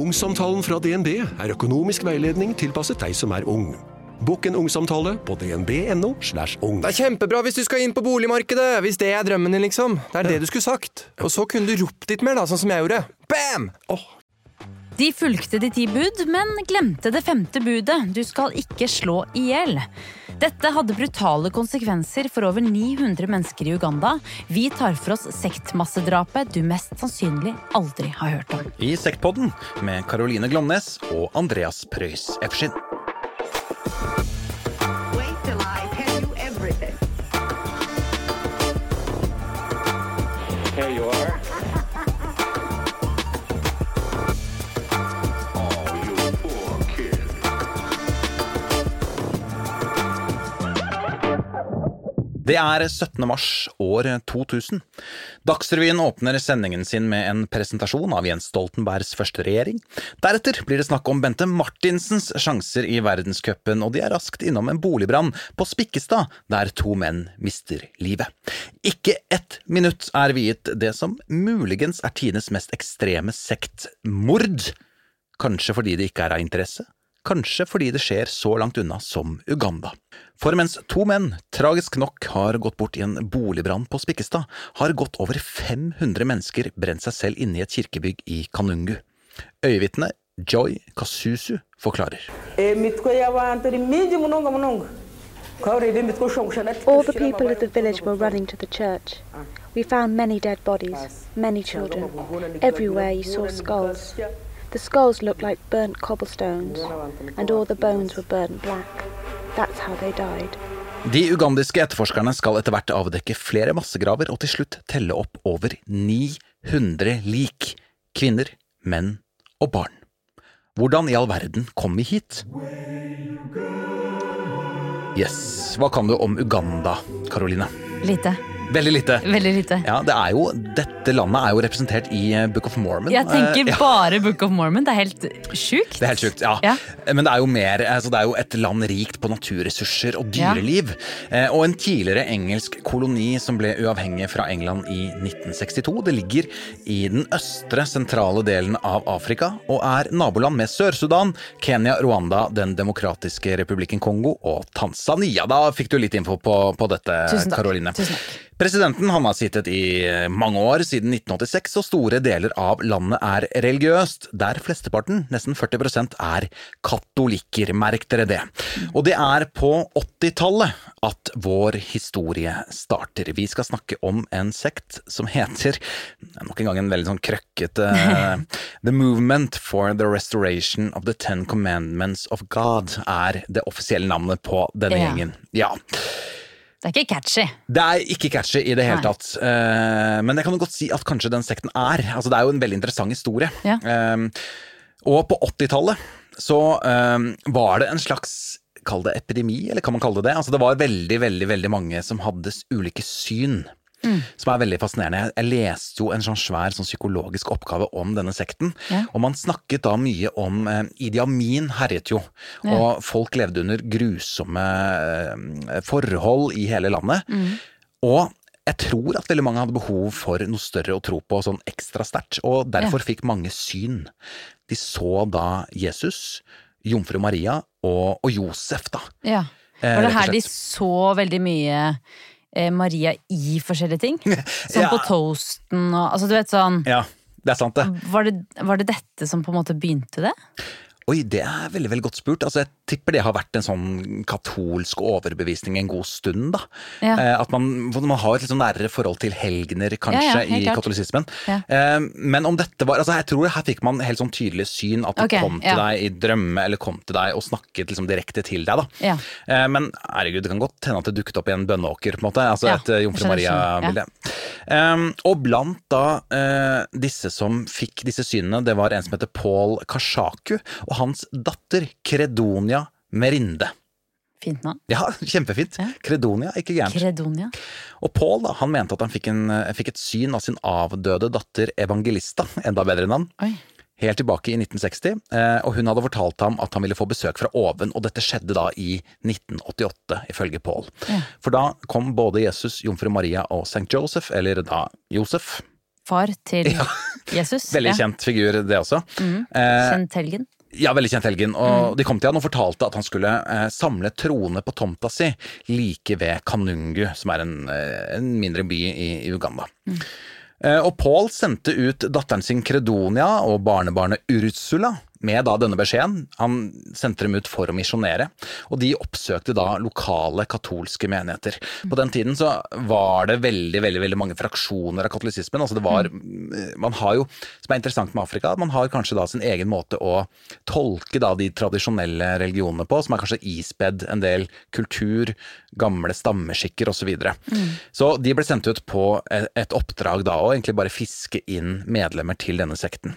Ungsamtalen fra DNB er økonomisk veiledning tilpasset deg som er ung. Bokk en ungsamtale på dnb.no. slash ung. Det er kjempebra hvis du skal inn på boligmarkedet, hvis det er drømmen din, liksom. Det er det du skulle sagt. Og så kunne du ropt litt mer, da, sånn som jeg gjorde. Bam! De fulgte de ti bud, men glemte det femte budet. Du skal ikke slå i hjel. Dette hadde brutale konsekvenser for over 900 mennesker i Uganda. Vi tar for oss sektmassedrapet du mest sannsynlig aldri har hørt om. I Sektpodden med Caroline Glomnes og Andreas Preus Efskin. Det er 17. mars år 2000. Dagsrevyen åpner sendingen sin med en presentasjon av Jens Stoltenbergs første regjering. Deretter blir det snakk om Bente Martinsens sjanser i verdenscupen, og de er raskt innom en boligbrann på Spikkestad, der to menn mister livet. Ikke ett minutt er viet det som muligens er tidenes mest ekstreme sektmord. Kanskje fordi det ikke er av interesse, kanskje fordi det skjer så langt unna som Uganda. For mens to menn tragisk nok har gått bort i en boligbrann på Spikkestad, har godt over 500 mennesker brent seg selv inne i et kirkebygg i Kanungu. Øyevitne Joy Kasusu forklarer. oshongosha All the people of the village were running to the church. We found many dead bodies, many children. Everywhere you saw skulls. The skulls looked like burnt cobblestones, and all the bones were burnt black. That's how they died. De ugandiske etterforskerne skal etter hvert avdekke flere massegraver og til slutt telle opp over 900 lik. Kvinner, menn og barn. Hvordan i all verden kom vi hit? Yes, Hva kan du om Uganda, Karoline? Lite. Veldig lite. Veldig lite. Ja, det er jo, Dette landet er jo representert i eh, Book of Mormon. Jeg tenker Eh, bare Book of Mormon. Det er helt sjukt. Det er helt sjukt, ja. Ja. Men det er jo mer, altså det er jo et land rikt på naturressurser og dyreliv. Ja. Og en tidligere engelsk koloni som ble uavhengig fra England i 1962. Det ligger i den østre, sentrale delen av Afrika og er naboland med Sør-Sudan, Kenya, Rwanda, Den demokratiske republikken Kongo og Tanzania. Da fikk du litt info på, på dette, Karoline. Tusen takk. Presidenten han har sittet i eh, mange år, siden 1986, og store deler av landet er religiøst, der flesteparten, nesten 40 er katolikker. Merk dere det. Og det er på 80-tallet at vår historie starter. Vi skal snakke om en sekt som heter, nok en gang en veldig sånn krøkkete The Movement for the Restoration of the Ten Commandments of God er det offisielle navnet på denne Ja. gjengen. Ja. Det er ikke catchy. Det er ikke catchy i det hele Nei. tatt. Uh, men jeg kan jo godt si at kanskje den sekten er. Altså, det er jo en veldig interessant historie. Ja. Uh, og på 80-tallet så uh, var det en slags Kall det epidemi, eller kan man kalle det det? Altså, det var veldig, veldig, veldig mange som hadde ulike syn. Mm. Som er veldig fascinerende. Jeg, leste jo en sånn svær sånn psykologisk oppgave om denne sekten. Ja. Og man snakket da mye om eh, Idi Amin herjet jo, Ja. og folk levde under grusomme eh, forhold i hele landet. Mm. Og jeg tror at veldig mange hadde behov for noe større å tro på, sånn ekstra sterkt, og derfor fikk mange syn. De så da Jesus, jomfru Maria og, og Josef, da. Ja. Eh, Var det her de så veldig mye Maria i forskjellige ting? Sånn Ja. på toasten og Altså, du vet sånn Ja, det er sant, det. var det, var det dette som på en måte begynte det? Oi, det er veldig veldig godt spurt. Altså, Jeg tipper det har vært en sånn katolsk overbevisning en god stund. da. Ja. Eh, at man, man har et litt sånn nærere forhold til helgener, kanskje, Ja, ja, i klart. katolisismen. Eh, men om dette var altså Jeg tror her fikk man helt sånn tydelig syn, at det Ok, kom til deg i drømme, eller kom til deg og snakket liksom direkte til deg. da. Ja. Eh, men herregud, det kan godt hende at det dukket opp i en bønneåker, på en måte. Altså et eh, Jomfru Maria-bilde. Um, og blant da eh, disse som fikk disse synene, det var en som heter Paul Kashaku, og hans datter Kredonia Merinde. Fint navn. Ja, kjempefint. Ja. Kredonia, ikke gærent. Kredonia. Og Paul da, han mente at han fikk, en, eh, fikk et syn av sin avdøde datter Evangelista, enda bedre navn, Oi. helt tilbake i 1960, eh, og hun hadde fortalt ham at han ville få besøk fra oven, og dette skjedde da i 1988, ifølge Paul. Ja. For da kom både Jesus, jomfru Maria og St. Joseph, eller da Josef, far til Jesus. Veldig ja. kjent figur, det også. Mhm. Eh, Kjent helgen. Ja, veldig kjent helgen. Mm. Og de kom til han og fortalte at han skulle eh, samle troene på tomta si like ved Kanungu, som er en, eh, en mindre by i, i Uganda. Mm. Eh, og Paul sendte ut datteren sin Credonia og barnebarnet Ursula med da denne beskjeden. Han sendte dem ut for å misjonere, og de oppsøkte da lokale katolske menigheter. På den tiden så var det veldig veldig, veldig mange fraksjoner av katolisismen. altså det var, Man har jo, som er interessant med Afrika, man har kanskje da sin egen måte å tolke da de tradisjonelle religionene på, som er kanskje ispedd en del kultur, gamle stammeskikker osv. Så, videre. så de ble sendt ut på et oppdrag da, å egentlig bare fiske inn medlemmer til denne sekten.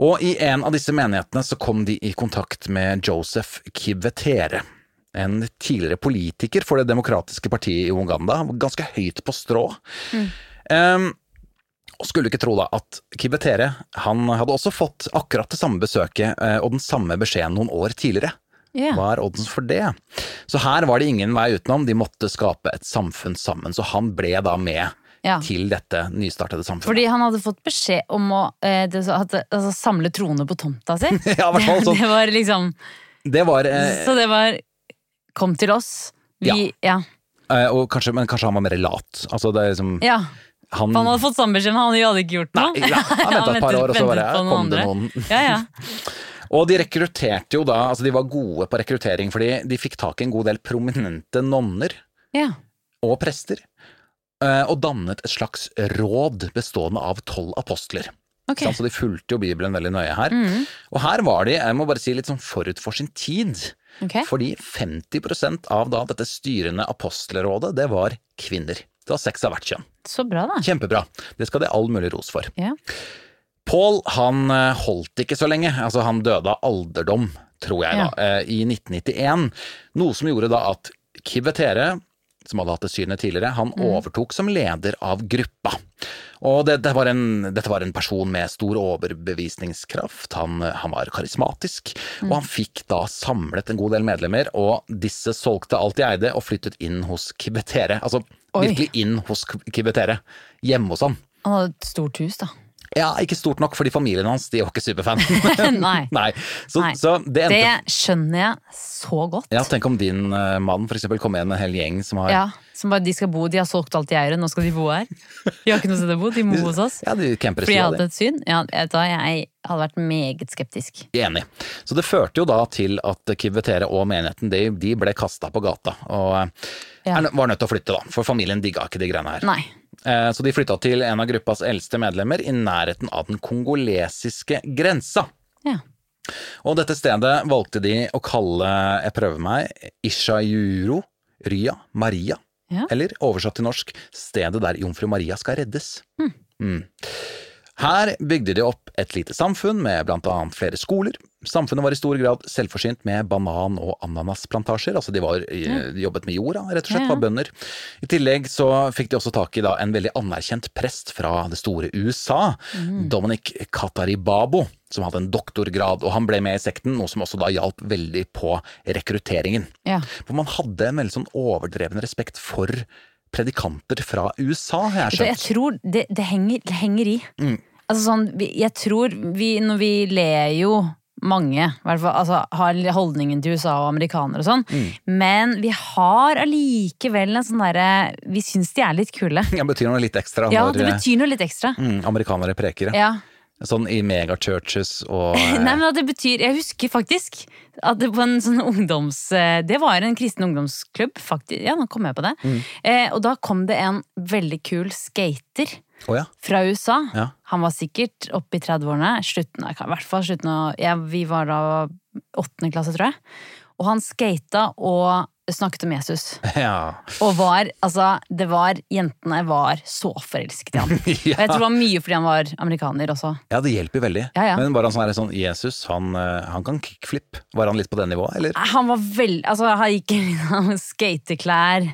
Og i en av disse menighetene så kom de i kontakt med Joseph Kivetere. En tidligere politiker for Det demokratiske partiet i Uganda, ganske høyt på strå. Um, og skulle ikke tro da at Kivetere han hadde også fått akkurat det samme besøket eh, og den samme beskjeden noen år tidligere. Yeah. Hva er oddsen for det? Så her var det ingen vei utenom, de måtte skape et samfunn sammen. Så han ble da med Ja. til dette nystartede samfunnet. Fordi han hadde fått beskjed om å eh, det, altså, samle troende på tomta si. Ja, hvert fall sånn. det var liksom Det var eh, Så det var Kom til oss. Vi Ja. eh, og kanskje, Men kanskje han var mer lat. Altså det er liksom ja. Han, han hadde fått samme beskjed, men han hadde ikke gjort noe. Nei, ja, han ventet et par år, og så bare, kom andre. det noen. Ja, ja. Og de rekrutterte jo da, altså de var gode på rekruttering, fordi de fikk tak i en god del prominente nonner ja. og prester, eh, og dannet et slags råd bestående av tolv apostler. Okay. Så de fulgte jo Bibelen veldig nøye her. Mm. Og her var de, jeg må bare si litt sånn forut for sin tid, Okay. fordi 50% av da dette styrende apostelrådet, det var kvinner. Det var seks av hvert kjønn. Så bra, da. Kjempebra. Det skal de all mulig ros for. Ja. Paul han eh, holdt ikke så lenge, altså han døde av alderdom, tror jeg da, Ja. eh, i 1991. Noe som gjorde da at Kivetere, som hadde hatt det synet tidligere, han Mm. overtok som leder av gruppa. Og det, det var en, dette var en person med stor overbevisningskraft, han, han var karismatisk, Mm. og han fikk da samlet en god del medlemmer, og disse solgte alt de eide og flyttet inn hos Kibetere. Altså Oi. virkelig inn hos Kibetere, hjemme hos han. Han hadde et stort hus, da. Ja, ikke stort nok, fordi familien hans de var ikke superfan. Nei. Nei. Så, Nei. så det endte Det skjønner jeg så godt. Ja, Tenk om din uh, mann for eksempel kom med en hel gjeng som har Ja, som bare de skal bo, de har solgt alt i eier, nå skal de bo her. De har ikke noe sted å bo, de må bo hos oss. Ja, de Fordi jeg hadde et syn. Ja, du jeg hadde vært meget skeptisk. Enig. Så det førte jo da til at Kivetere og menigheten de, de ble kasta på gata, og eh, Ja. er var nødt til å flytte, da. For familien digga ikke de greiene her. Nei. Eh, Så de flytta til en av gruppas eldste medlemmer i nærheten av den kongolesiske grensa. Ja. Og dette stedet valgte de å kalle, jeg prøver meg, Ishayuro Rya Maria. Ja. Eller oversatt til norsk, stedet der jomfru Maria skal reddes. Mm. Her bygde de opp et lite samfunn med blant annet flere skoler. Samfunnet var i stor grad selvforsynt med banan- og ananasplantasjer, altså de, var, de jobbet med jorda, rett og slett, var bønder. I tillegg så fikk de også tak i da en veldig anerkjent prest fra det store USA, Mm. Dominic Kataribabo, som hadde en doktorgrad, og han ble med i sekten, noe som også da hjalp veldig på rekrutteringen. Ja. For man hadde en veldig sånn overdreven respekt for predikanter fra USA, har jeg skjønt. jeg tror det, det, henger, det henger i. Mm. Altså sånn, jeg tror vi, når vi ler jo mange, i hvert fall, altså, har holdningen til USA og amerikanere og sånn, Mm. men vi har allikevel en sånn derre Vi syns de er litt kule. Det betyr noe litt ekstra Ja, det betyr noe litt ekstra. mm, amerikanere preker. Ja. Sånn i megachurches og Nei, men det betyr Jeg husker faktisk at det på en sånn ungdoms... eh, Det var en kristen ungdomsklubb, faktisk. Ja, nå kom jeg på det. Mm. Eh, og da kom det en veldig kul skater Å ja. fra USA. Ja. Han var sikkert oppe i 30-årene. Slutten av, I hvert fall slutten av ja, Vi var da åttende klasse, tror jeg. Og han skata og snakket om Jesus. ja. Og var Altså, det var Jentene var så forelsket i han. Og jeg tror det var mye fordi han var amerikaner også. Ja, det hjelper veldig. Ja, ja. Men var han sånn, sånn Jesus, han, eh, han kan kickflip? Var han litt på det nivået, eller? Han var veldig Altså, han gikk i skateklær.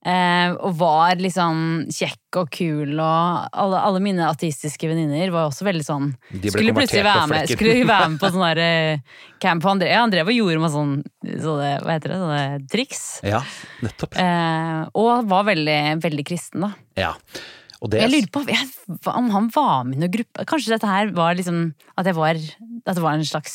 Eh, og var liksom kjekk og kul, og alle, alle mine ateistiske venninner var også veldig sånn Skulle plutselig være med, skulle være med på sånn der eh, camp. Han drev, ja, han drev og gjorde med sånn, sånne, hva heter det, sånne triks. Ja, nettopp. Eh, og var veldig, veldig kristen, da. Ja. Og det Jeg lurer på jeg, om han var med i noen gruppe Kanskje dette her var liksom At, jeg var, at det var en slags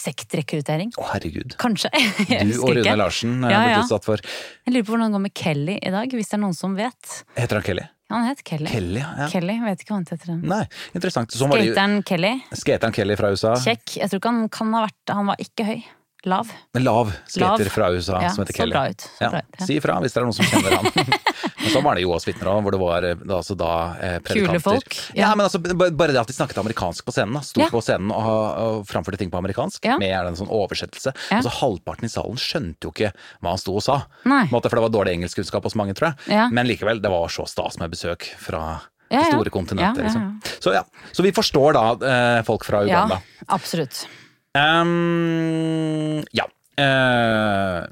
sektrekruttering? Å, herregud. Kanskje. Du og Rune. Larsen Ja, ja. utsatt for Jeg lurer på hvordan det går med Kelly i dag, hvis det er noen som vet. Heter han Kelly? Han het Kelly. Kelly, ja. Kelly, vet ikke hva han heter. Nei, interessant. Skateren Kelly. Skateren Kelly fra USA. Kjekk. Jeg tror ikke han kan ha vært Han var ikke høy. Lav. Lav skater fra USA Ja, som heter Kelly. bra ut, så ja. bra ut, ja. Si ifra hvis det er noen som kjenner han. men sånn var det Joas vitner òg, hvor det var eh, altså da eh, predikanter. folk, Ja. men altså bare det at de snakket amerikansk på scenen. Sto på scenen og, og framførte ting på amerikansk, med gjerne en sånn oversettelse. Altså Halvparten i salen skjønte jo ikke hva han sto og sa. Måte, for det var dårlig engelskkunnskap hos mange, tror jeg. Men likevel, det var så stas med besøk fra Ja, ja. store kontinentet. Ja. Liksom. Så ja, så vi forstår da eh, folk fra Uganda. Ja, absolutt. Ehm, ja. Uh,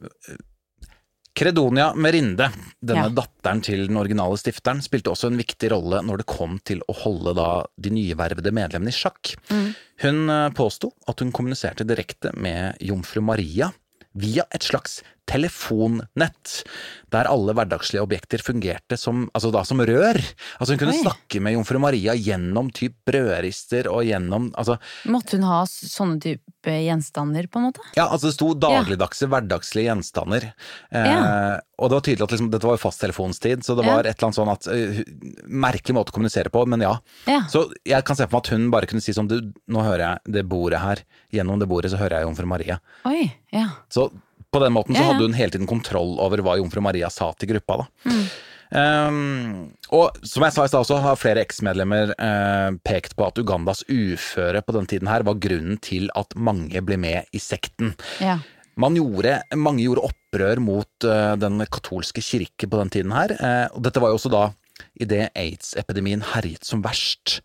Credonia Merinde, denne Ja. datteren til den originale stifteren, spilte også en viktig rolle når det kom til å holde da de nyvervede medlemmene i sjakk. Mm. Hun eh, påsto at hun kommuniserte direkte med jomfru Maria via et slags telefonnett, der alle hverdagslige objekter fungerte som, altså da som rør. Altså hun kunne Oi. snakke med jomfru Maria gjennom typ brødrister og gjennom altså, Måtte hun ha sånne type gjenstander, på en måte? Ja, altså det sto dagligdagse, hverdagslige gjenstander. Eh, Ja. Og det var tydelig at liksom, dette var jo fasttelefonstid, så det Ja. et eller annet sånn at uh, Merkelig måte å kommunisere på, men ja. Ja. Så jeg kan se for meg at hun bare kunne si sånn du, nå hører jeg det bordet her, gjennom det bordet så hører jeg jomfru Maria. Oi, ja. Så på den måten så hadde hun hele tiden kontroll over hva jomfru Maria sa til gruppa, da. Mm. Um, og som jeg sa i stad også, har flere eksmedlemmer uh, pekt på at Ugandas uføre på den tiden her var grunnen til at mange ble med i sekten. ja. Man gjorde, mange gjorde opprør mot uh, den katolske kirke på den tiden her, Uh, og dette var jo også da idet aids-epidemien herjet som verst,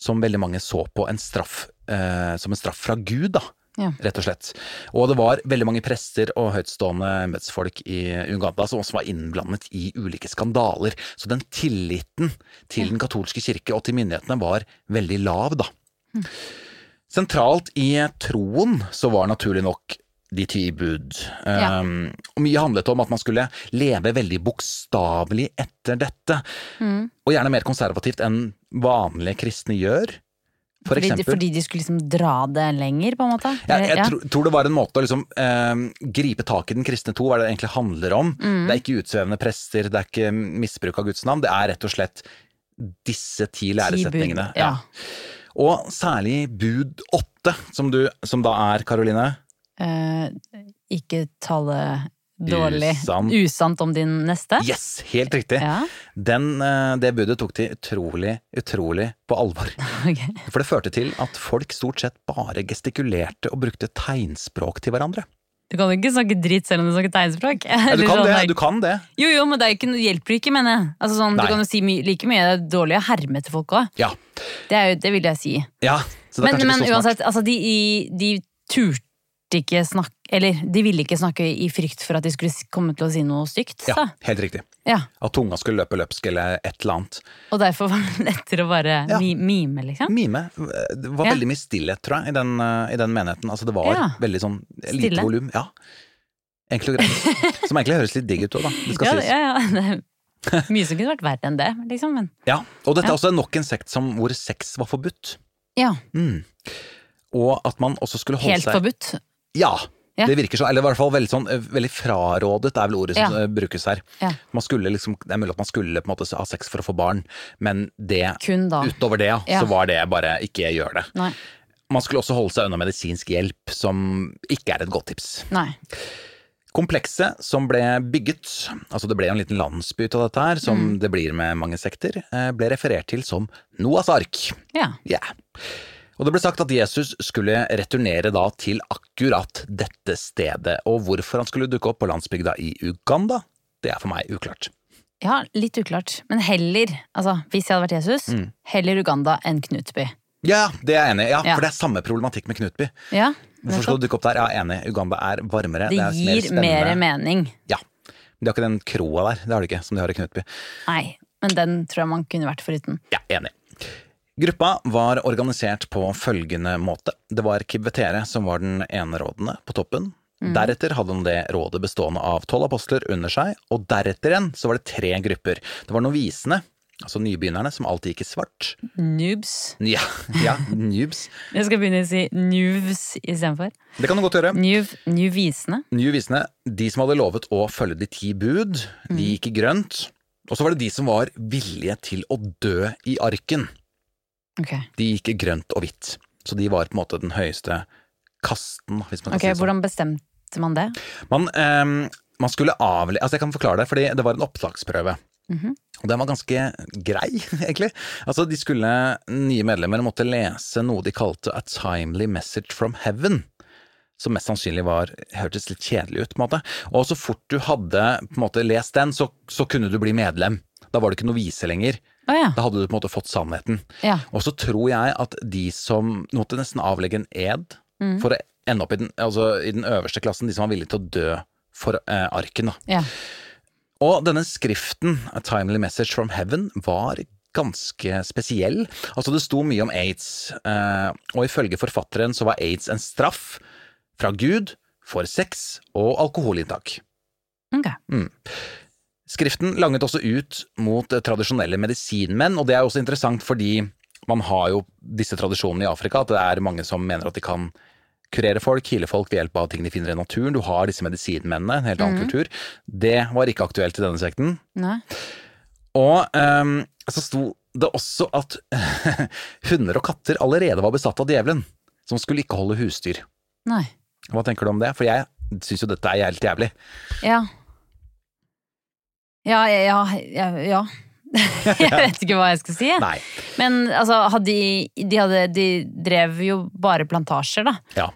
som veldig mange så på en straff, som en straff fra Gud, da. Ja. Rett og slett. Og det var veldig mange prester og høytstående embetsfolk i Uganda som også var innblandet i ulike skandaler. Så den tilliten til den katolske kirke og til myndighetene var veldig lav, da. Sentralt i troen så var naturlig nok de ti bud. Ja. Um, og mye handlet om at man skulle leve veldig bokstavelig etter dette. Mm. Og gjerne mer konservativt enn vanlige kristne gjør. For fordi, eksempel. fordi de skulle liksom dra det lenger, på en måte? Jeg, jeg ja. tror, tror det var en måte å liksom eh, gripe tak i den kristne tro, hva det egentlig handler om. Mm. Det er ikke utsvevende prester, det er ikke misbruk av Guds navn. Det er rett og slett disse ti Ti bud, læresetningene. Ja. Og særlig bud åtte, som, du, som da er, Karoline. Eh, ikke tale dårlig Usant. usant om din neste? Yes, helt riktig. Ja, Den, eh, det budet tok de utrolig, utrolig på alvor. Okay. For det førte til at folk stort sett bare gestikulerte og brukte tegnspråk til hverandre. Du kan jo ikke snakke dritt selv om du snakker tegnspråk. Ja, du kan sånn, det, du kan det. Jo, jo, men det er ikke, hjelper ikke, mener jeg. Altså, sånn, du kan jo si my like mye det er dårlig å herme etter folk òg. Ja. Det, det vil jeg si. ja så det er Men, men uansett, altså, de, de turte ikke snakke Eller de ville ikke snakke i frykt for at de skulle komme til å si noe stygt. Ja, helt riktig. Ja. At tunga skulle løpe løpsk eller et eller annet. Og derfor var det lettere å bare Ja. mime, liksom. Mime. Det var Ja. veldig mye stillhet, tror jeg, i den, eh, i den menigheten. Altså, det var veldig sånn lite volum. Ja. Enkelt og greit. Som egentlig høres litt digg ut òg, da. Det skal Ja, sies. ja, ja, det er mye som kunne vært verre enn det, liksom. Men Ja. Og dette Ja. er også nok en sekt som, hvor sex var forbudt. ja, Mm. Og at man også skulle holde helt seg forbudt. Ja. Ja. Det virker så, eller i hvert fall veldig sånn eh, Veldig frarådet er vel ordet som Ja. eh, brukes her. Ja. Liksom, Det er mulig at man skulle på en måte ha sex for å få barn, men det Kun da. utover det, så var det bare ikke gjør det. Nei. Man skulle også holde seg unna medisinsk hjelp, som ikke er et godt tips. Nei. Komplekset som ble bygget, altså det ble en liten landsby ut av dette her, som Mm. det blir med mange sekter, eh, ble referert til som Noas ark. Ja. Ja. Og det ble sagt at Jesus skulle returnere da til akkurat dette stedet, og hvorfor han skulle dukke opp på landsbygda i Uganda, det er for meg uklart. ja, litt uklart. Men heller, altså hvis jeg hadde vært Jesus, Mm. heller Uganda enn Knutby. Ja, det er jeg enig i, ja, Ja. for det er samme problematikk med Knutby. Ja, Hvorfor skal du dukke opp der? Ja, enig, Uganda er varmere. det er gir mer mer, mening. Ja. Men de har ikke den kroa der, det har de ikke, som de har i Knutby. Nei, men den tror jeg man kunne vært foruten. Ja, enig. Gruppa var organisert på følgende måte. Det var Kibvetere som var den enerådende på toppen. Mm. Deretter hadde han det rådet bestående av tolv apostler under seg, og deretter igjen så var det tre grupper. Det var novisene, altså nybegynnerne som alltid gikk i svart. Noobs. Ja, ja noobs. Jeg skal begynne å si noobs istedenfor. Det kan du godt gjøre. New, newvisene. Newvisene, de som hadde lovet å følge de ti bud, de gikk i grønt. Og så var det de som var villige til å dø i arken. Ok, De gikk i grønt og hvitt. Så de var på en måte den høyeste kasten, hvis man kan Ok, si det sånn. Hvordan bestemte man det? Man, um, man skulle avle... Altså, jeg kan forklare det, fordi det var en opptaksprøve. Mhm. Og den var ganske grei, egentlig. Altså, de skulle, nye medlemmer måtte lese noe de kalte A Timely Message from Heaven. Som mest sannsynlig var, hørtes litt kjedelig ut, på en måte. Og så fort du hadde på en måte lest den, så, så kunne du bli medlem. Da var det ikke noe vise lenger. Å ja. Da hadde du på en måte fått sannheten. ja. Og så tror jeg at de som måtte nesten avlegge en ed Mm. for å ende opp i den, altså i den øverste klassen, de som var villige til å dø for eh, arken. Da. ja. Og denne skriften, A Timely Message from Heaven, var ganske spesiell. Altså Det sto mye om aids, eh, og ifølge forfatteren så var aids en straff fra Gud for sex og alkoholinntak. Ok. Skriften langet også ut mot eh, tradisjonelle medisinmenn, og det er også interessant fordi man har jo disse tradisjonene i Afrika, at det er mange som mener at de kan kurere folk, hile folk ved hjelp av ting de finner i naturen. Du har disse medisinmennene, en helt annen kultur. Det var ikke aktuelt i denne sekten. Nei. Og um, så sto det også at hunder og katter allerede var besatt av djevelen, som skulle ikke holde husdyr. Nei. Hva tenker du om det? For jeg syns jo dette er helt jævlig. Ja. Ja, ja, ja, ja. jeg vet ikke hva jeg skal si. Nei. Men altså, hadde de, de, hadde, de drev jo bare plantasjer, da. Ja.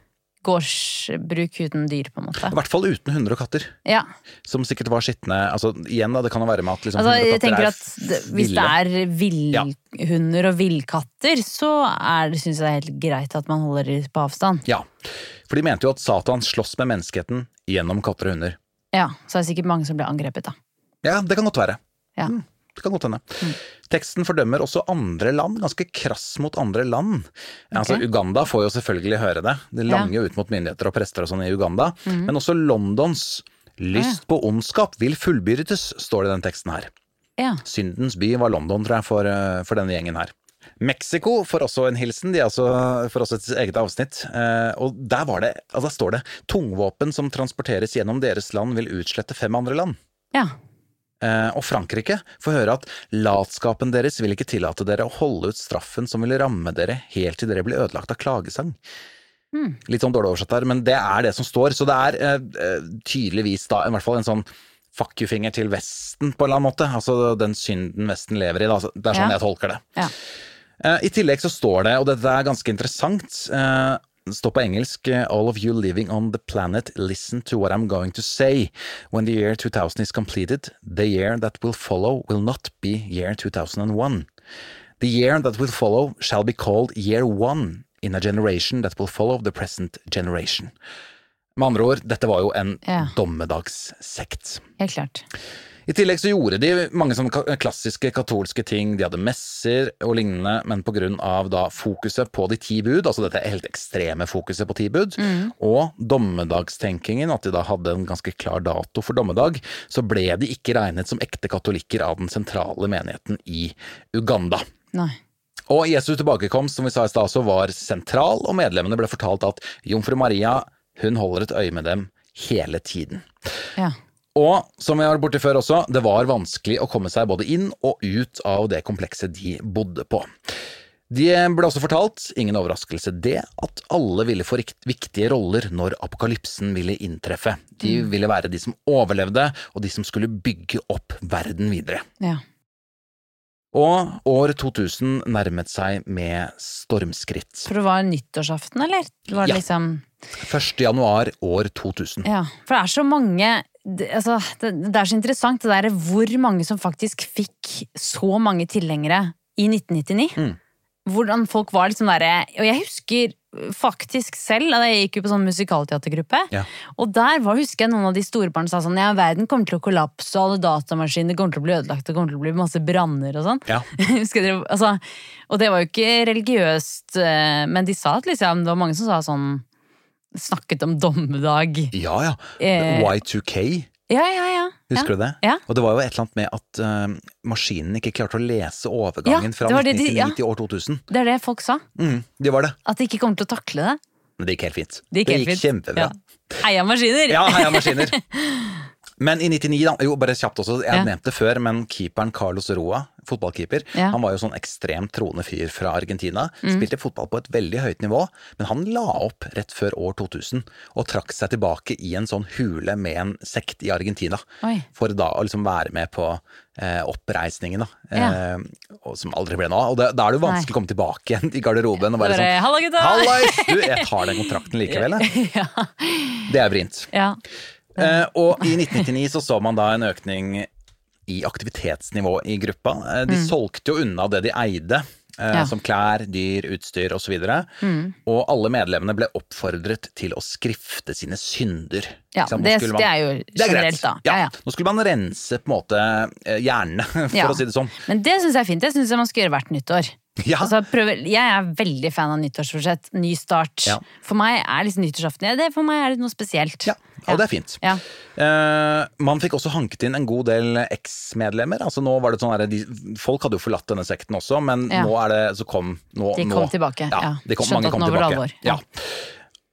Gårdsbruk uten dyr, på en måte. I hvert fall uten hunder og katter. Ja, Som sikkert var skitne altså, Igjen, da, det kan jo være med at liksom, altså, jeg tenker er at det, Hvis det er villhunder og villkatter, så syns jeg det er helt greit at man holder dem på avstand. Ja. For de mente jo at Satan slåss med menneskeheten gjennom katter og hunder. Ja, Så er det sikkert mange som blir angrepet, da. Ja, det kan godt være. Ja. Mm, det kan godt hende. Teksten fordømmer også andre land, ganske krass mot andre land. Altså, Uganda får jo selvfølgelig høre det. Det langer jo ut mot myndigheter og prester og sånn i Uganda. Mm. Men også Londons lyst på ondskap vil fullbyrdes, står det i den teksten her. Ja. Syndens by var London, tror jeg, for, eh, for denne gjengen her. Mexico får også en hilsen, de altså, får også et eget avsnitt. Eh, og der, var det, altså der står det tungvåpen som transporteres gjennom deres land vil utslette fem andre land. ja. Eh, og Frankrike får høre at latskapen deres vil ikke tillate dere å holde ut straffen som vil ramme dere helt til dere blir ødelagt av klagesang. Mm. Litt sånn dårlig oversatt der, men det er det som står. Så det er eh, eh, tydeligvis da i hvert fall en sånn fuck you-finger til Vesten på en eller annen måte. Altså den synden Vesten lever i. Da. Det er sånn Ja. jeg tolker det. Ja. Eh, I tillegg så står det, og dette er ganske interessant, eh, står på engelsk eh, All of you living on the planet, listen to what I'm going to say. When the year 2000 is completed, the year that will follow will not be year 2001. The year that will follow shall be called year one in a generation that will follow the present generation. Med andre ord, dette var jo en Ja. dommedagssekt. Helt klart. I tillegg så gjorde de mange sånne klassiske katolske ting. De hadde messer og lignende, men på grunn av da fokuset på de ti bud, altså dette helt ekstreme fokuset på ti bud, og dommedagstenkingen, at de da hadde en ganske klar dato for dommedag, så ble de ikke regnet som ekte katolikker av den sentrale menigheten i Uganda. Nei. Og Jesu tilbakekomst, som vi sa i stad, så var sentral, og medlemmene ble fortalt at jomfru Maria, hun holder et øye med dem hele tiden. Ja. Og som vi har vært borti før også, det var vanskelig å komme seg både inn og ut av det komplekset de bodde på. De ble også fortalt, ingen overraskelse det, at alle ville få viktige roller når apokalypsen ville inntreffe. De ville være de som overlevde, og de som skulle bygge opp verden videre. Ja. Og år 2000 nærmet seg med stormskritt. For det var nyttårsaften, eller? Det var Ja. liksom 1. januar år 2000. Ja, for det er så mange det, altså, det, det er så interessant det der hvor mange som faktisk fikk så mange tilhengere i 1999. Mm. Hvordan folk var liksom derre Og jeg husker faktisk selv da jeg gikk jo på sånn musikalteatergruppe. Ja. Og der var, husker jeg noen av de store barna sa sånn Ja, verden kommer til å kollapse, og alle datamaskiner kommer til å bli ødelagt, det kommer til å bli masse branner og sånn. Ja. Husker dere, altså, og det var jo ikke religiøst, eh, men de sa at liksom, det var mange som sa sånn Snakket om dommedag. Ja, ja. Eh, Y2K. Ja, ja, ja. Husker du det? Ja. Og det var jo et eller annet med at uh, maskinen ikke klarte å lese overgangen Ja, fra det var det de- ja. til år 2000. Det er det folk sa. Mm, det var det. At de ikke kommer til å takle det. Men det gikk helt fint. Det gikk helt fint. kjempebra. Ja. Heia maskiner! Ja, heia maskiner. Men i 99, da, jo bare kjapt også, jeg nevnte før, men keeperen Carlos Roa, fotballkeeper, Ja. han var jo sånn ekstremt troende fyr fra Argentina. Mm. Spilte fotball på et veldig høyt nivå, men han la opp rett før år 2000 og trakk seg tilbake i en sånn hule med en sekt i Argentina. Oi. For da å liksom være med på eh, oppreisningen, da. Ja. Eh, og, som aldri ble noe av. Og det, da er det jo vanskelig Nei. å komme tilbake igjen i garderoben og Bare, sånn «Halla, gutta!» Hallais! Du, jeg tar den kontrakten likevel, jeg. ja. Det er vrient. ja. Eh, og i 1999 så så man da en økning i aktivitetsnivå i gruppa. De de solgte jo unna det de eide, eh, Mm. Ja. som klær, dyr, utstyr osv. Mm. og alle medlemmene ble oppfordret til å skrifte sine synder. Ja, det, man- det er jo er generelt, da. Ja. Ja. Nå skulle man rense på en måte eh, hjernene, for å si det sånn. Men det syns jeg er fint. Det syns jeg man skal gjøre hvert nyttår. Ja. Altså, prøve, jeg er veldig fan av nyttårsforsett. Ny start. Ja. For meg er liksom nyttårsaften ja, det, For meg er det noe spesielt. Ja, og det er fint. Ja. Eh, man fikk også hanket inn en god del eksmedlemmer. Altså nå var det sånn her, de, Folk hadde jo forlatt denne sekten også, men nå er det så kom nå, De kom nå, tilbake, ja. de kom, Skjønte at kom nå var det alvor.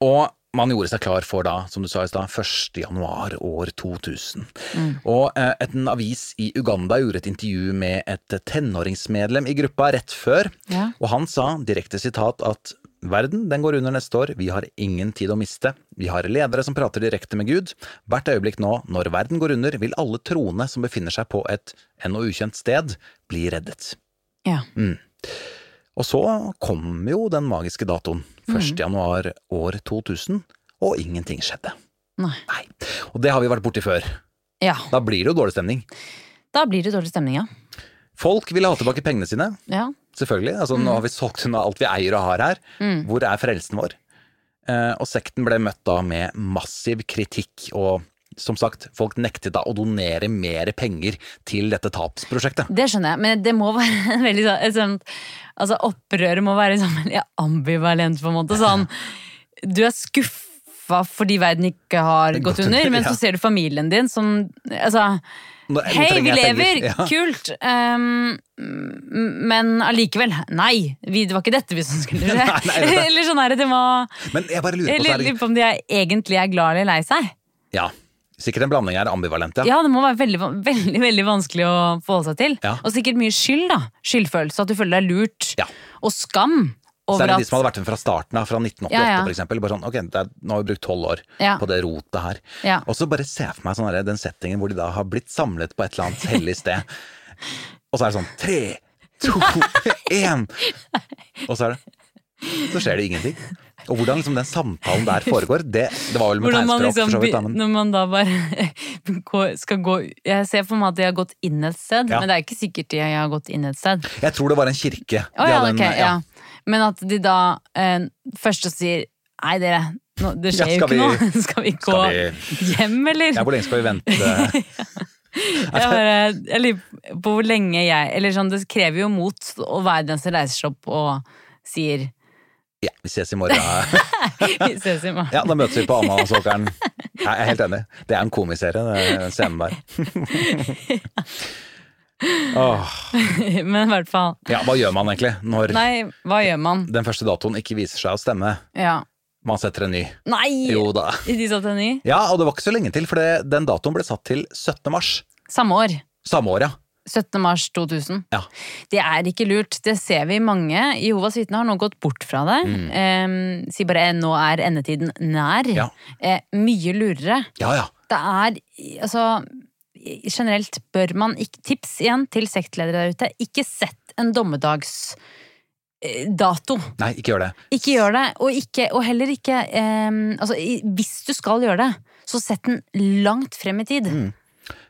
Og man gjorde seg klar for da, som du sa i stad, 1. januar år 2000. Mm. Og eh, en avis i Uganda gjorde et intervju med et tenåringsmedlem i gruppa rett før, Ja. og han sa, direkte sitat, at verden den går under neste år, vi har ingen tid å miste, vi har ledere som prater direkte med Gud, hvert øyeblikk nå, når verden går under, vil alle troende som befinner seg på et ennå ukjent sted, bli reddet. Ja. Og så kom jo den magiske datoen, 1. januar år 2000, og ingenting skjedde. Nei. Nei. Og det har vi vært borti før. ja. Da blir det jo dårlig stemning. Da blir det dårlig stemning, ja. Folk vil ha tilbake pengene sine, ja. selvfølgelig. Altså, Nå har vi solgt unna alt vi eier og har her. Hvor er frelsen vår? Eh, og sekten ble møtt da med massiv kritikk, og som sagt, folk nektet da å donere mer penger til dette tapsprosjektet. Det skjønner jeg, men det må være veldig sånn Altså, opprøret må være sånn veldig ambivalent, på en måte. Sånn Du er skuffa fordi verden ikke har gått Gått under, under, men ja. så ser du familien din som Altså Hei, vi lever! Ja. Kult! Um, men allikevel, nei! Vi, det var ikke dette vi som skulle skje. Nei, nei, eller sånn er det må Men jeg bare lurer på, så Eller er det, om de er, egentlig er glad eller lei seg. ja, sikkert en blanding her, ambivalent, ja. Ja, det må være veldig, veldig, veldig vanskelig å forholde seg til. Ja. Og sikkert mye skyld, da. Skyldfølelse, at du føler deg lurt. Ja. Og skam over Særlig at... de som hadde vært med fra starten av, fra 1988 Ja, ja. for eksempel. Bare sånn, ok, er, nå har vi brukt tolv år Ja. på det rotet her. Ja. Og så bare se for meg sånn her, den settingen hvor de da har blitt samlet på et eller annet hellig sted. Og så er det sånn tre, to, én! Og så er det Så skjer det ingenting. Og hvordan liksom den samtalen der foregår, det, det var vel med tegnspråk liksom, for så vidt, men Når man da bare skal gå Jeg ser for meg at de har gått inn et sted, Ja. men det er ikke sikkert de har gått inn et sted. jeg tror det var en kirke. Oh, ja, hadde en- ok, ja. Men at de da eh, først sier Nei, dere, nå, det skjer Ja, jo ikke vi- noe. Skal vi gå Skal hjem, eller? Ja, hvor lenge skal vi vente? Jeg, bare, jeg lurer på hvor lenge jeg Eller sånn, det krever jo mot å være den som reiser seg opp og sier Ja, vi ses i morgen. Vi ses i morgen. Ja, da møtes vi på Amandasåkeren. Jeg er helt enig. Det er en komiserie, den scenen der. Åh, Men i hvert fall. ja, hva gjør man egentlig når Nei, hva gjør man? den første datoen ikke viser seg å stemme? Ja. Man setter en ny. Nei! Jo da. De satte en ny? Ja, og det var ikke så lenge til, for den datoen ble satt til 17. mars. Samme år. Samme år, ja. 17. mars 2000. Ja. Det er ikke lurt. Det ser vi mange. Jehovas vitner har nå gått bort fra det. Eh, si bare eh, 'nå er endetiden nær'. Mm. Ja. Eh, mye lurere. Ja, ja. Det er altså Generelt bør man ikke Tips igjen til sektledere der ute. Ikke sett en dommedags dato. Nei, ikke gjør det. Ikke gjør det, og, ikke, og heller ikke eh, altså, Hvis du skal gjøre det, så sett den langt frem i tid. Mm.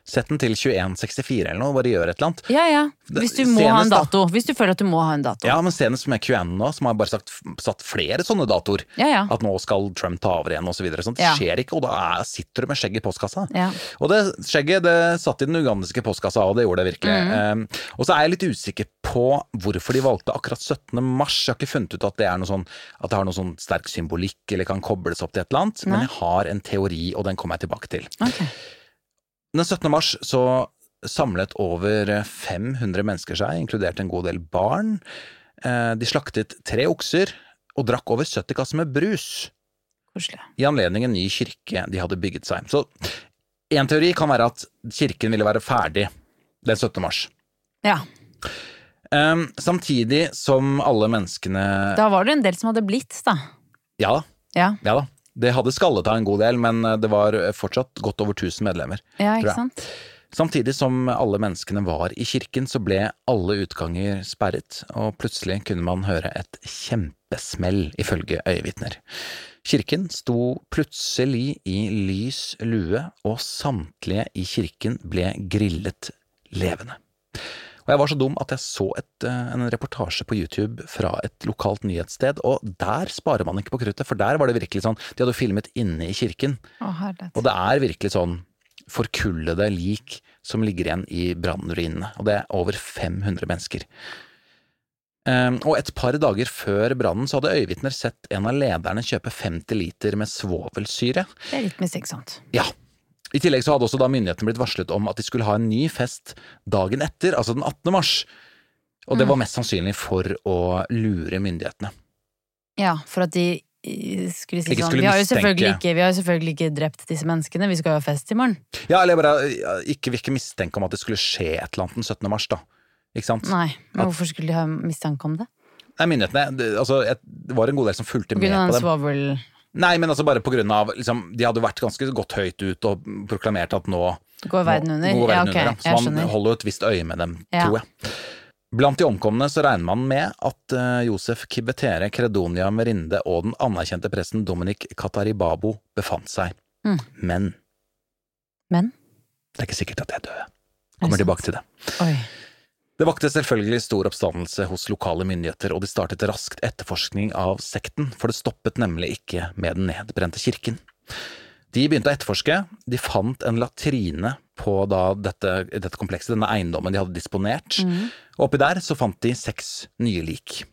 Sett den til 2164 eller noe, bare gjør et eller annet. Ja, ja. Hvis du må ha en Senest da. dato. Hvis du føler at du må ha en dato. Ja, men senest med QN nå, som har bare sagt, satt flere sånne datoer. Ja, ja. At nå skal Trump ta over igjen, og så. Sånt Ja. skjer ikke, og da er, sitter du med skjegget i postkassa. Ja. Og det skjegget det satt i den ugandiske postkassa, og det gjorde det virkelig. Mm. Um, og så er jeg litt usikker på hvorfor de valgte akkurat 17. mars. Jeg har ikke funnet ut at det, er noe sånn, at det har noe sånn sterk symbolikk, eller kan kobles opp til et eller annet. Nei. Men jeg har en teori, og den kommer jeg tilbake til. Ok. Den 17. mars så samlet over 500 mennesker seg, inkludert en god del barn. Eh, De slaktet tre okser og drakk over 70 kasser med brus Koselig. i anledning en ny kirke de hadde bygget seg. Så en teori kan være at kirken ville være ferdig den 17. mars. Ja. Um, samtidig som alle menneskene Da var det en del som hadde blitt, da. Ja, Ja, ja da. Det hadde skallet av en god del, men det var fortsatt godt over 1000 medlemmer. ja ikke sant? Samtidig som alle menneskene var i kirken, så ble alle utganger sperret, og plutselig kunne man høre et kjempesmell, ifølge øyevitner. Kirken sto plutselig i lys lue, og samtlige i kirken ble grillet levende. Og jeg var så dum at jeg så et, eh, en reportasje på YouTube fra et lokalt nyhetssted, og der sparer man ikke på kruttet, for der var det virkelig sånn, de hadde filmet inne i kirken, oh, og det er virkelig sånn forkullede lik som ligger igjen i brannruinene, og det er over 500 mennesker. Ehm, og et par dager før brannen så hadde øyevitner sett en av lederne kjøpe 50 liter med svovelsyre. Det er litt mistenksomt. Ja. I tillegg så hadde også da myndighetene blitt varslet om at de skulle ha en ny fest dagen etter, altså den 18. mars. Og det var mest sannsynlig for å lure myndighetene. Ja, for at de skulle si sånn skulle vi har, jo selvfølgelig ikke, vi har jo selvfølgelig ikke drept disse menneskene, vi skal jo ha fest i morgen. Ja, eller bare ikke virke mistenke om at det skulle skje et eller annet den 17. mars, da. Ikke sant? Nei, men At- hvorfor skulle de ha mistanke om det? Nei, myndighetene altså, det var en god del som fulgte På med grunn av på den dem. svovel... Nei, men altså bare på grunn av liksom, De hadde vært ganske godt høyt ut og proklamert at nå Går verden under? Nå går ja, okay. under. Så man holder jo et visst øye med dem, Ja. tror jeg. Blant de omkomne så regner man med at uh, Josef Kibetere, Kredonia Merinde og den anerkjente presten Dominic Kataribabo befant seg. Mm. Men Men? det er ikke sikkert at de er døde. Er Kommer tilbake til det. Oi. Det vakte selvfølgelig stor oppstandelse hos lokale myndigheter, og de startet raskt etterforskning av sekten, for det stoppet nemlig ikke med den nedbrente kirken. De begynte å etterforske, de fant en latrine på da dette, dette komplekset, denne eiendommen de hadde disponert, Mm. oppi der så fant de seks nye lik.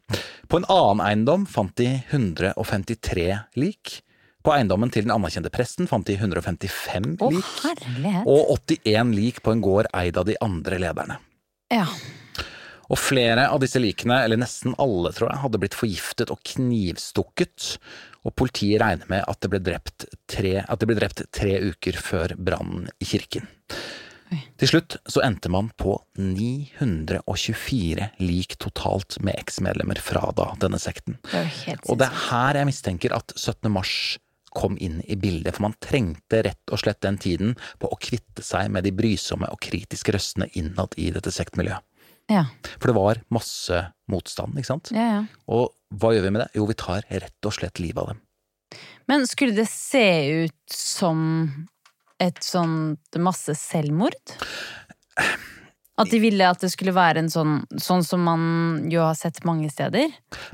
På en annen eiendom fant de 153 lik. På eiendommen til den anerkjente presten fant de 155 Å, lik, herlighet. og 81 lik på en gård eid av de andre lederne. Ja. Og flere av disse likene, eller nesten alle tror jeg, hadde blitt forgiftet og knivstukket, og politiet regner med at det ble drept tre, det ble drept tre uker før brannen i kirken. Til slutt så endte man på 924 lik totalt med eksmedlemmer fra da denne sekten. Det Og det er her jeg mistenker at 17. mars kom inn i bildet, for man trengte rett og slett den tiden på å kvitte seg med de brysomme og kritiske røstene innad i dette sektmiljøet. Ja, For det var masse motstand, ikke sant? ja, ja. Og hva gjør vi med det? Jo, vi tar rett og slett livet av dem. Men skulle det se ut som et sånt masse selvmord? At de ville at det skulle være en sånn Sånn som man jo har sett mange steder?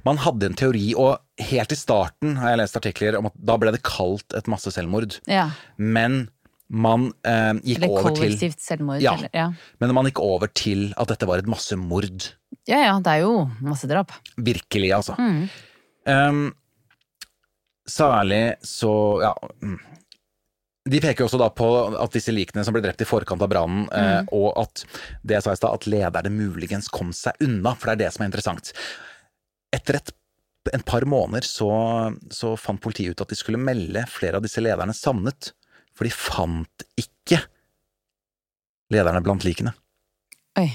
Man hadde en teori, og helt i starten har jeg lest artikler om at da ble det kalt et masseselvmord, Ja. men man eh, gikk Eller over til Eller kollektivt selvmord. Ja. Eller, ja. Men man gikk over til at dette var et massemord. ja ja, det er jo massedrap. Virkelig, altså. Mm. Um, særlig så ja mm. De peker også da på at disse likene som ble drept i forkant av brannen, eh, Mm. og at det jeg sa i stad, at lederne muligens kom seg unna, for det er det som er interessant. Etter et, en par måneder så, så fant politiet ut at de skulle melde flere av disse lederne savnet, for de fant ikke lederne blant likene. Oi.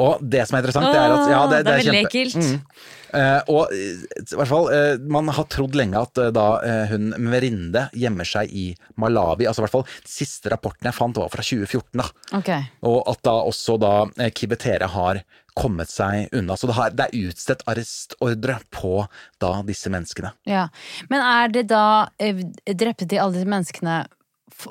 Og det som er interessant, det er at ja, det, det er veldig kjempe- ekkelt. Mm. Uh, og i hvert fall, uh, man har trodd lenge at uh, da hun Merinde gjemmer seg i Malawi. Altså i hvert fall, Siste rapporten jeg fant var fra 2014. da. Ok. Og at da også da Kibetere har kommet seg unna. Så det, har, det er utstedt arrestordre på da disse menneskene. Ja. Men er det da Drepte de alle disse menneskene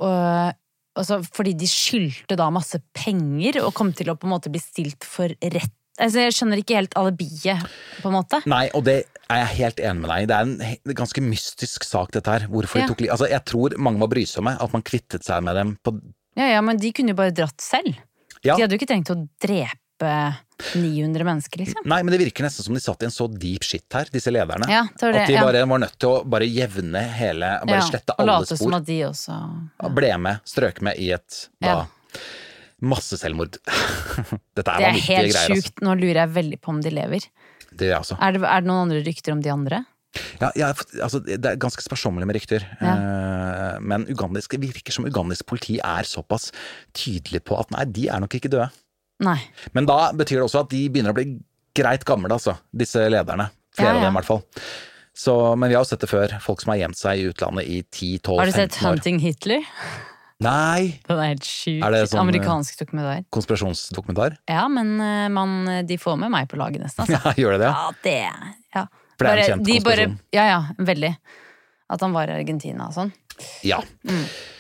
øh, altså fordi de skyldte da masse penger og kom til å på en måte bli stilt for rett? Altså Jeg skjønner ikke helt alibiet, på en måte. Nei, og det er jeg helt enig med deg i. Det er en ganske mystisk sak, dette her. Hvorfor Ja. de tok liv Altså, jeg tror mange var brysomme. At man kvittet seg med dem på Ja, ja, Men de kunne jo bare dratt selv. Ja. De hadde jo ikke trengt å drepe 900 mennesker, liksom. Nei, men det virker nesten som de satt i en så deep shit her, disse lederne. Ja, det at de ja. var nødt til å bare jevne hele Bare Ja, slette alle late spor. som at de også Ble med, strøk med i et da Ja. Masseselvmord. Dette er Det er helt sjukt. altså. sjukt. Nå lurer jeg veldig på om de lever. Det er. Er det, er det noen andre rykter om de andre? Ja, ja, altså, det er ganske sparsommelig med rykter. Eh, men ugandisk, det virker som ugandisk politi er såpass tydelig på at nei, de er nok ikke døde. Nei. Men da betyr det også at de begynner å bli greit gamle, altså. Disse lederne. Flere Ja, ja. av dem, i hvert fall. Så, men vi har jo sett det før. Folk som har gjemt seg i utlandet i 10-12-15 år. Har du sett Hunting Hitler? Nei! Den er helt sjuk. Er det sånn, Amerikansk dokumentar. Konspirasjonsdokumentar? Ja, men eh, man, de får med meg på laget nesten, altså. Ja, gjør det det? Ja, det ja. For det er en kjent konspirasjon. bare-. Ja, ja, veldig. At han var i Argentina og sånn. Ja.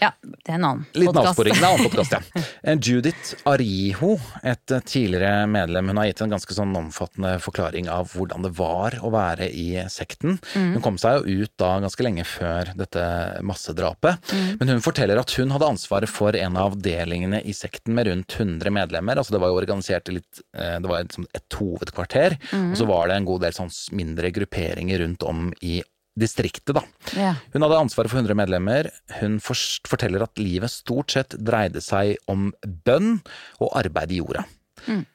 Ja, det er en annen Liten podcast. avsporing. Det er en annen podkast, ja. Eh, Judith Ariho, et eh, tidligere medlem, hun har gitt en ganske sånn omfattende forklaring av hvordan det var å være i sekten. Mm. Hun kom seg jo ut da ganske lenge før dette massedrapet. Mm. Men hun forteller at hun hadde ansvaret for en av avdelingene i sekten med rundt 100 medlemmer. Altså det var jo organisert i litt eh, Det var liksom et hovedkvarter, Mm. og så var det en god del sånn mindre grupperinger rundt om i distriktet, da. Ja. Hun hadde ansvaret for 100 medlemmer. Hun forteller at livet stort sett dreide seg om bønn og arbeid i jorda. Mm.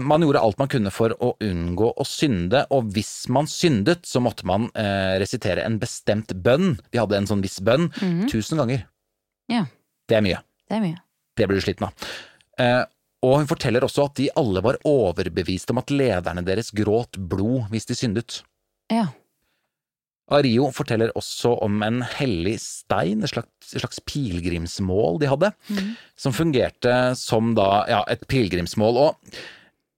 Man gjorde alt man kunne for å unngå å synde, og hvis man syndet, så måtte man eh, resitere en bestemt bønn. De hadde en sånn viss bønn, tusen ganger. Ja. Det er mye. Det er mye. Det blir du sliten av. Eh, og hun forteller også at de alle var overbevist om at lederne deres gråt blod hvis de syndet. Ja. Ario forteller også om en hellig stein, et slags, et slags pilegrimsmål de hadde, som fungerte som da, ja, et pilegrimsmål. Og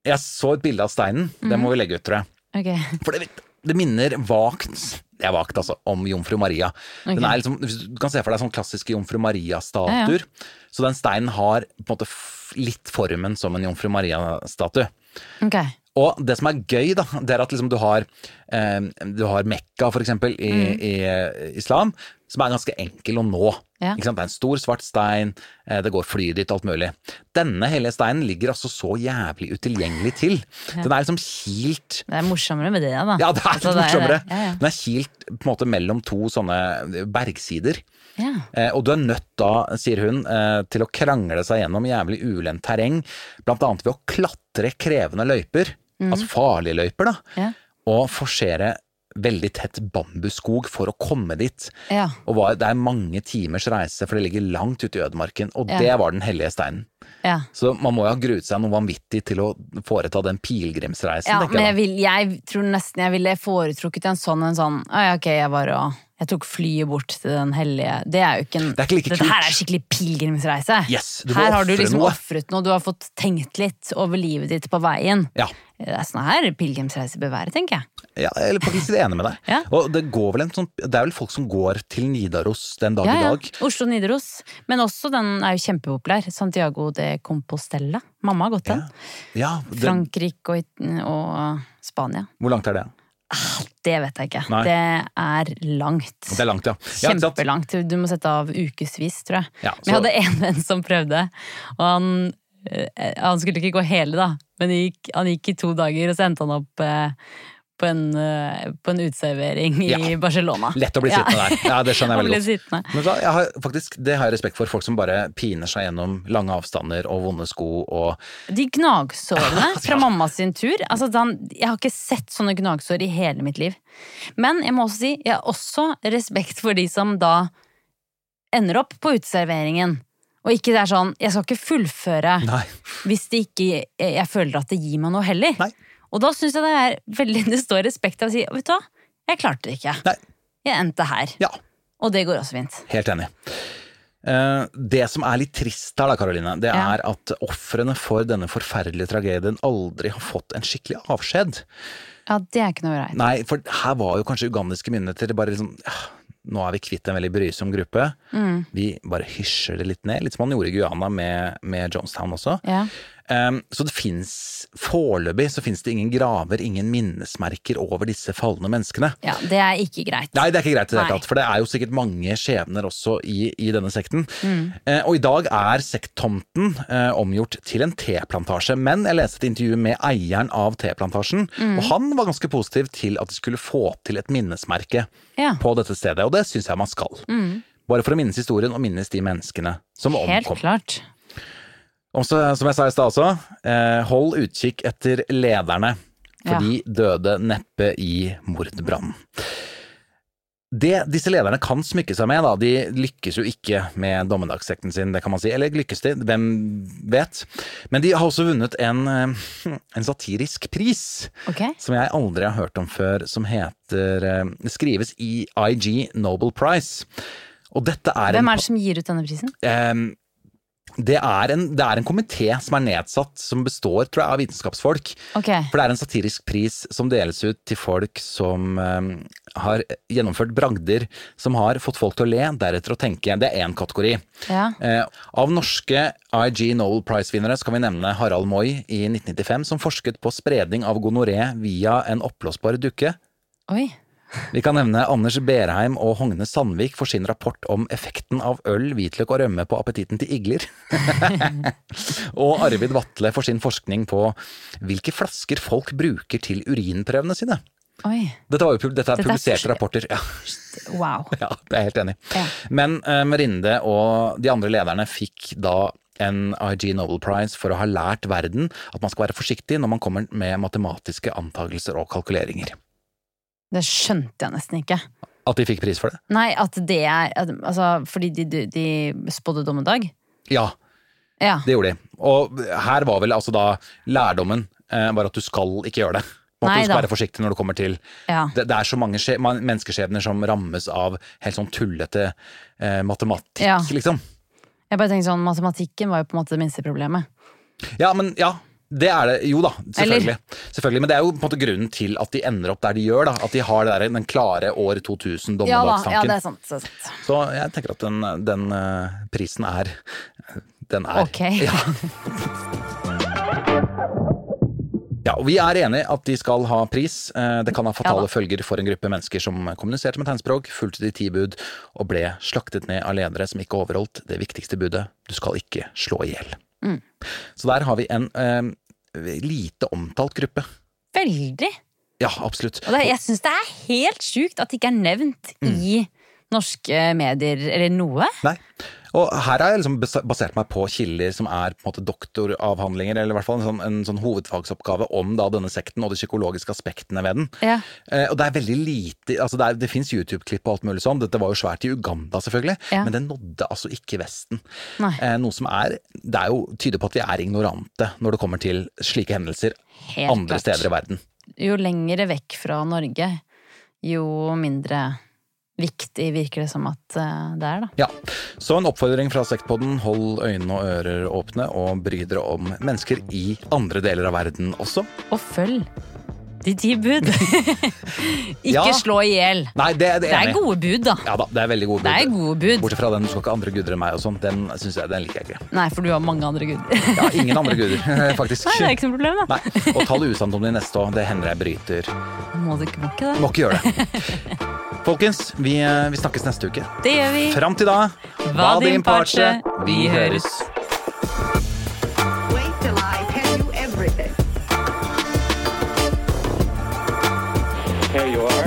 jeg så et bilde av steinen, det må vi legge ut, tror jeg. Okay. For det, det minner vagt, det er vagt altså, om jomfru Maria. Den er liksom, du kan se for deg sånn klassiske jomfru Maria-statuer. Så den steinen har på en måte litt formen som en jomfru Maria-statue. Ok. Og det som er gøy, da, det er at liksom du har, eh, du har Mekka, for eksempel, i, Mm. i eh, islam, som er ganske enkel å nå. Ja. Det er en stor, svart stein, eh, det går fly dit, alt mulig. Denne hellige steinen ligger altså så jævlig utilgjengelig til. Den er liksom kilt Det er morsommere med det, da. Ja, det er Altså, litt morsommere. Ja, ja. Den er kilt på en måte mellom to sånne bergsider. ja. Eh, og du er nødt da, sier hun, eh, til å krangle seg gjennom jævlig ulendt terreng, blant annet ved å klatre krevende løyper, altså farlige løyper, da. Ja. og forsere veldig tett bambusskog for å komme dit. ja. Og var, det er mange timers reise, for det ligger langt ute i ødemarken, og det var den hellige steinen. ja. Så man må jo ha gruet seg noe vanvittig til å foreta den pilegrimsreisen, Ja, men jeg. jeg, vil, jeg tror nesten jeg ville foretrukket en sånn en sånn «Å ja, ok, jeg var og jeg tok flyet bort til den hellige Det er jo ikke en Det er ikke like Dette her er skikkelig pilegrimsreise. Yes, her har du liksom ofret noe, du har fått tenkt litt over livet ditt på veien. Ja. Det er sånn her pilegrimsreise bør være, tenker jeg. Ja, jeg er faktisk enig med deg. Ja. Og det, går vel en sånn, det er vel folk som går til Nidaros den dag Ja, i ja. dag. Oslo-Nidaros. Men også den er jo kjempepopulær. Santiago de Compostela. Mamma har gått den. Ja, Frankrike og, og Spania. Hvor langt er det? Det vet jeg ikke. Nei. Det er langt. Det er langt, ja. ja? Kjempelangt. Du må sette av ukevis, tror jeg. Ja, Men jeg hadde en venn som prøvde, og han, eh, han skulle ikke gå hele, da. Men gikk, han gikk i to dager, og så endte han opp eh, på en, eh, på en uteservering i Ja. Barcelona. Lett å bli sittende der. Ja, det skjønner jeg veldig godt. Men så, jeg har, faktisk, det har jeg respekt for. Folk som bare piner seg gjennom lange avstander og vonde sko og De gnagsårene fra mamma sin tur altså den, Jeg har ikke sett sånne gnagsår i hele mitt liv. Men jeg må også si, jeg har også respekt for de som da ender opp på uteserveringen. Og ikke det er sånn Jeg skal ikke fullføre Nei. hvis ikke jeg føler at det gir meg noe heller. Nei. Og da syns jeg det er veldig Det står respekt av å si vet du hva, jeg klarte det ikke. Nei. Jeg endte her. Ja, Og det går også fint. helt enig. Eh, det som er litt trist her, da, Karoline, det Ja. er at ofrene for denne forferdelige tragedien aldri har fått en skikkelig avskjed. Ja, det er ikke noe greit. Nei, for her var jo kanskje ugandiske myndigheter bare liksom «Ah, Nå er vi kvitt en veldig brysom gruppe. Mm. Vi bare hysjer det litt ned. Litt som man gjorde i Guyana med, med Jonestown også. Ja. Um, så det fins Foreløpig så fins det ingen graver, ingen minnesmerker over disse falne menneskene. ja, det er ikke greit. Nei, det er ikke greit i det hele tatt, for det er jo sikkert mange skjebner også i, i denne sekten. Mm. Eh, og i dag er sekttomten eh, omgjort til en teplantasje, men jeg leste et intervju med eieren av teplantasjen, Mm. og han var ganske positiv til at de skulle få til et minnesmerke Ja. på dette stedet, og det syns jeg man skal. Bare for å minnes historien og minnes de menneskene som Helt omkom. klart. Og så, som jeg sa i stad også, eh, hold utkikk etter lederne, for Ja. de døde neppe i mordbrannen. Det disse lederne kan smykke seg med, da, de lykkes jo ikke med dommedagssekten sin, det kan man si. Eller lykkes de? Hvem vet? Men de har også vunnet en, eh, en satirisk pris okay. som jeg aldri har hørt om før, som heter eh, Det skrives i IG Nobel Prize. Og dette er Hvem er det som gir ut denne prisen? Ehm, det er en, det er en komité som er nedsatt, som består tror jeg, av vitenskapsfolk. Okay. For det er en satirisk pris som deles ut til folk som ehm, har gjennomført bragder som har fått folk til å le, deretter å tenke. Det er én kategori. Ja. Eh, av norske IG Nobel Prize-vinnere skal vi nevne Harald Moi i 1995, som forsket på spredning av gonoré via en oppblåsbar dukke. Oi. Vi kan nevne Anders Berheim og Hogne Sandvik for sin rapport om effekten av øl, hvitløk og rømme på appetitten til igler. og Arvid Vatle for sin forskning på hvilke flasker folk bruker til urinprøvene sine. Oi. Dette, var jo, dette er Dette er publiserte rapporter. Ja, Wow. ja, det er jeg helt enig. Ja. Men eh, Merinde og de andre lederne fikk da en IG Nobel Prize for å ha lært verden at man skal være forsiktig når man kommer med matematiske antakelser og kalkuleringer. Det skjønte jeg nesten ikke. At de fikk pris for det? Nei, at det er at, Altså, fordi de, de, de spådde dommedag? Ja, Ja. Det gjorde de. Og her var vel altså da lærdommen eh, var at du skal ikke gjøre det. Nei du skal være forsiktig når du kommer til ja. Det, det er så mange skje, menneskeskjebner som rammes av helt sånn tullete eh, matematikk, Ja. liksom. Jeg bare tenker sånn, Matematikken var jo på en måte det minste problemet. Ja, men ja. Det er det. Jo da, selvfølgelig. Selvfølgelig. Men det er jo på en måte grunnen til at de ender opp der de gjør. da At de har det der, den klare år 2000 Ja da, dommedagstanken. ja, det er sant. Det er sant. Så jeg tenker at den, den eh, prisen er Den er Ok. Ja. Ja, og Vi er enige at de skal ha pris. Eh, Det kan ha fatale Ja følger for en gruppe mennesker som kommuniserte med tegnspråk, fulgte de ti bud og ble slaktet ned av ledere som ikke overholdt det viktigste budet du skal ikke slå i hjel. Mm. Så der har vi en eh, lite omtalt gruppe. Veldig. Ja, absolutt. Og det, jeg syns det er helt sjukt at det ikke er nevnt Mm. i norske medier eller noe. Nei. Og her har jeg liksom basert meg på kilder som er på en måte doktoravhandlinger, eller i hvert fall en sånn, en sånn hovedfagsoppgave om da denne sekten og de psykologiske aspektene ved den. Ja. Eh, og det er veldig lite altså Det, er- det fins YouTube-klipp og alt mulig sånn. Dette var jo svært i Uganda, selvfølgelig, Ja. men det nådde altså ikke Vesten. Eh, noe som er Det er jo tyder på at vi er ignorante når det kommer til slike hendelser Helt andre klart. steder i verden. Jo lengre vekk fra Norge, jo mindre viktig virker det som at eh, det er, da. Ja, Så en oppfordring fra Sektpodden. Hold øynene og ører åpne, og bry dere om mennesker i andre deler av verden også. Og følg de ti bud. ikke Ja. slå i hjel. Nei, det, det Det er gode bud, da. Ja da, det er veldig gode Det er gode bud. Bortsett fra den 'du skal ikke andre guder enn meg' og sånn, den jeg, den liker jeg ikke. Nei, for du har mange andre guder. Ja, ingen andre guder, faktisk. Nei, det er ikke noe problem, da. Nei, Og tall usant om de neste òg, det hender jeg bryter. Må du ikke, må ikke det? Må ikke gjøre det. Folkens, vi, vi snakkes neste uke. Det gjør vi. Fram til da, hva din parche, vi høres. There you are.